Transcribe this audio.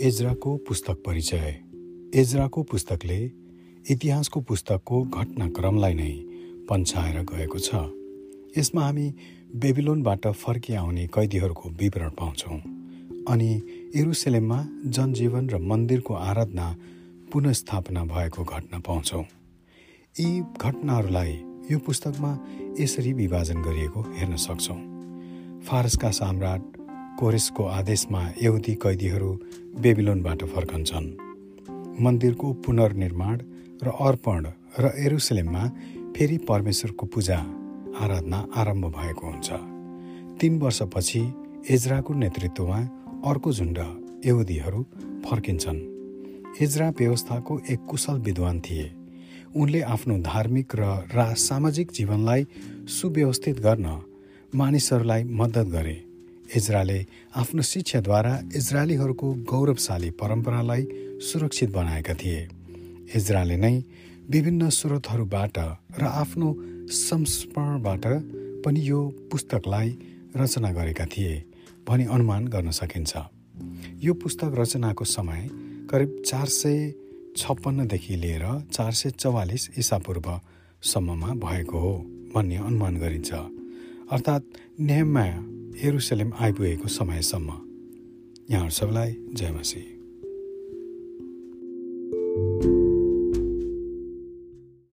एजराको पुस्तक परिचय। एजराको पुस्तकले इतिहासको पुस्तकको घटनाक्रमलाई नै पन्छाएर गएको छ। यसमा हामी बेबिलोनबाट फर्किआउने कैदीहरूको विवरण पाउँछौँ अनि एरुसेलेममा जनजीवन र मन्दिरको आराधना पुनस्थापना भएको घटना पाउँछौँ। यी घटनाहरूलाई यो पुस्तकमा यसरी विभाजन गरिएको हेर्न सक्छौँ। फारसका सम्राट कोरेसको आदेशमा यहुदी कैदीहरू बेबिलोनबाट फर्कन्छन्। मन्दिरको पुनर्निर्माण र अर्पण र एरुसलेममा फेरि परमेश्वरको पूजा आराधना आरम्भ भएको हुन्छ। तीन वर्षपछि एजराको नेतृत्वमा अर्को झुन्ड यहुदीहरू फर्किन्छन्। एजरा व्यवस्थाको एक कुशल विद्वान थिए। उनले आफ्नो धार्मिक र रा सामाजिक जीवनलाई सुव्यवस्थित गर्न मानिसहरूलाई मद्दत गरे। इजरायलले आफ्नो शिक्षाद्वारा इजरायलीहरूको गौरवशाली परम्परालाई सुरक्षित बनाएका थिए। इजरायलले नै विभिन्न स्रोतहरूबाट र आफ्नो संस्मरणबाट पनि यो पुस्तकलाई रचना गरेका थिए भनी अनुमान गर्न सकिन्छ। यो पुस्तक रचनाको समय करिब चार सय छप्पन्नदेखि लिएर चार सय चौवालिस इसापूर्वसम्ममा भएको हो भन्ने अनुमान गरिन्छ। अर्थात् नेहमाया एरुसलेम आइपुगेको समयसम्म यहाँहरू सबलाई जय मसी